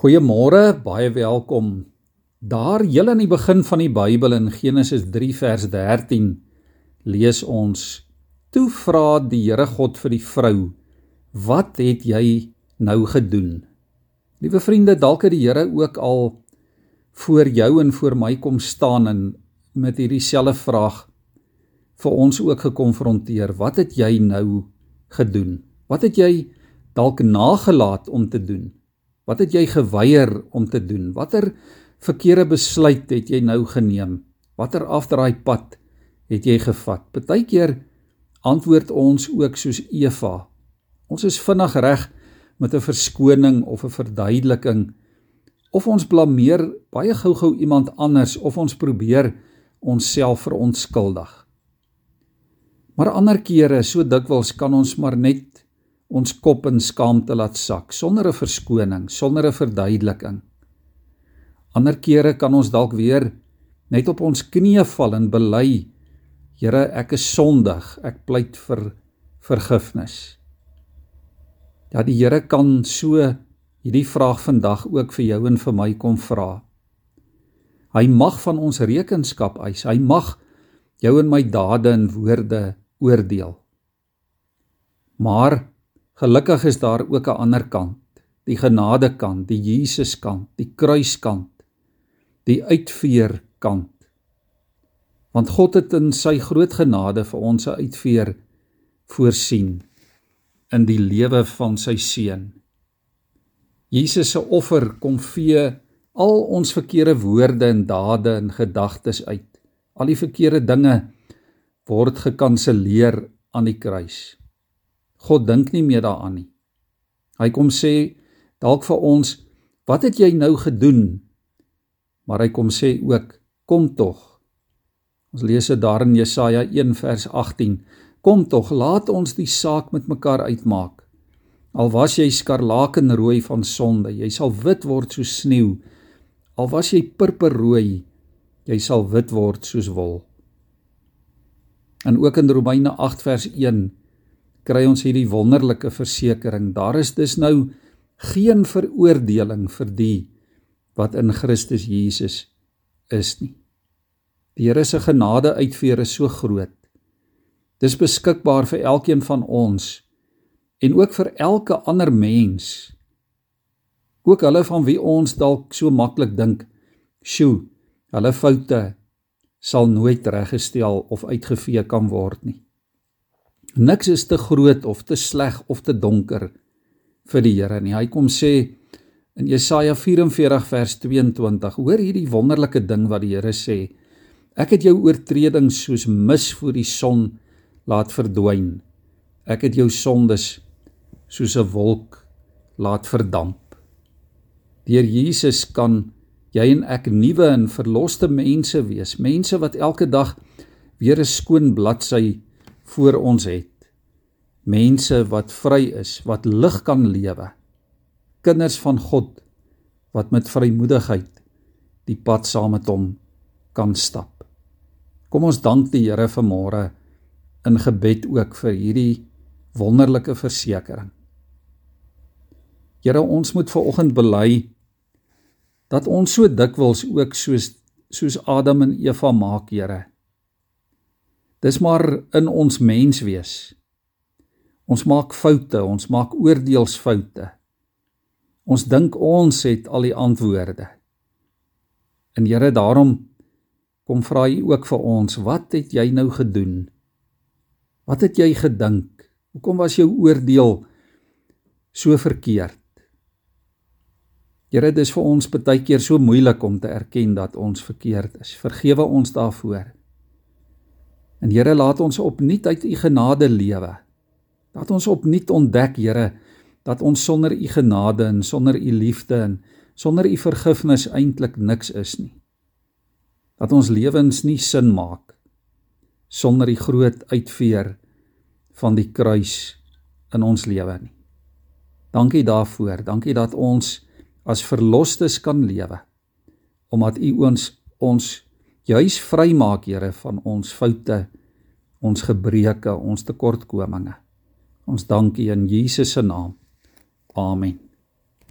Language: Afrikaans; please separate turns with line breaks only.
Goeiemôre, baie welkom. Daar heel aan die begin van die Bybel in Genesis 3 vers 13 lees ons: Toe vra die Here God vir die vrou: "Wat het jy nou gedoen?" Liewe vriende, dalk het die Here ook al voor jou en voor my kom staan en met hierdie selfe vraag vir ons ook gekonfronteer. Wat het jy nou gedoen? Wat het jy dalk nagelaat om te doen? Wat het jy geweier om te doen? Watter verkeerde besluit het jy nou geneem? Watter afdraai pad het jy gevat? Partykeer antwoord ons ook soos Eva. Ons is vinnig reg met 'n verskoning of 'n verduideliking of ons blameer baie gou-gou iemand anders of ons probeer onsself verontskuldig. Maar ander kere, so dikwels kan ons maar net ons kop in skaamte laat sak sonder 'n verskoning, sonder 'n verduideliking. Ander kere kan ons dalk weer net op ons knieë val en bely: Here, ek is sondig. Ek pleit vir vergifnis. Ja, die Here kan so hierdie vraag vandag ook vir jou en vir my kom vra. Hy mag van ons rekenskap eis. Hy mag jou en my dade en woorde oordeel. Maar Gelukkig is daar ook 'n ander kant, die genadekant, die Jesuskant, die kruiskant, die uitveer kant. Want God het in sy groot genade vir ons 'n uitveer voorsien in die lewe van sy seun. Jesus se offer kom vee al ons verkeerde woorde en dade en gedagtes uit. Al die verkeerde dinge word gekanselleer aan die kruis. God dink nie meer daaraan nie. Hy kom sê dalk vir ons, wat het jy nou gedoen? Maar hy kom sê ook, kom tog. Ons lees dit daar in Jesaja 1 vers 18. Kom tog, laat ons die saak met mekaar uitmaak. Al was jy skarlakenrooi van sonde, jy sal wit word soos sneeu. Al was jy purperrooi, jy sal wit word soos wol. En ook in Romeine 8 vers 1 kry ons hierdie wonderlike versekering. Daar is dus nou geen veroordeling vir die wat in Christus Jesus is nie. Die Here se genade uitveer is so groot. Dis beskikbaar vir elkeen van ons en ook vir elke ander mens. Ook hulle van wie ons dalk so maklik dink, "Sjoe, hulle foute sal nooit reggestel of uitgevee kan word nie." Niks is te groot of te sleg of te donker vir die Here nie. Hy kom sê in Jesaja 44 vers 22: Hoor hierdie wonderlike ding wat die Here sê. Ek het jou oortredings soos mis voor die son laat verdwyn. Ek het jou sondes soos 'n wolk laat verdamp. Deur Jesus kan jy en ek nuwe en verloste mense wees, mense wat elke dag weer 'n skoon bladsy voor ons het. Mense wat vry is, wat lig kan lewe. Kinders van God wat met vrymoedigheid die pad saam met hom kan stap. Kom ons dank die Here vanmôre in gebed ook vir hierdie wonderlike versekering. Here, ons moet ver oggend bely dat ons so dikwels ook soos soos Adam en Eva maak, Here. Dis maar in ons menswees. Ons maak foute, ons maak oordeelsfoute. Ons dink ons het al die antwoorde. En Here, daarom kom vra U ook vir ons, wat het jy nou gedoen? Wat het jy gedink? Hoekom was jou oordeel so verkeerd? Here, dit is vir ons baie keer so moeilik om te erken dat ons verkeerd is. Vergewe ons daarvoor. En Here, laat ons opnuut uit u genade lewe. Laat ons opnuut ontdek, Here, dat ons sonder u genade en sonder u liefde en sonder u vergifnis eintlik niks is nie. Dat ons lewens nie sin maak sonder die groot uitveer van die kruis in ons lewe nie. Dankie daarvoor. Dankie dat ons as verlosters kan lewe omdat u ons ons juis vrymaak Here van ons foute, ons gebreke, ons tekortkominge. Ons dankie in Jesus se naam. Amen.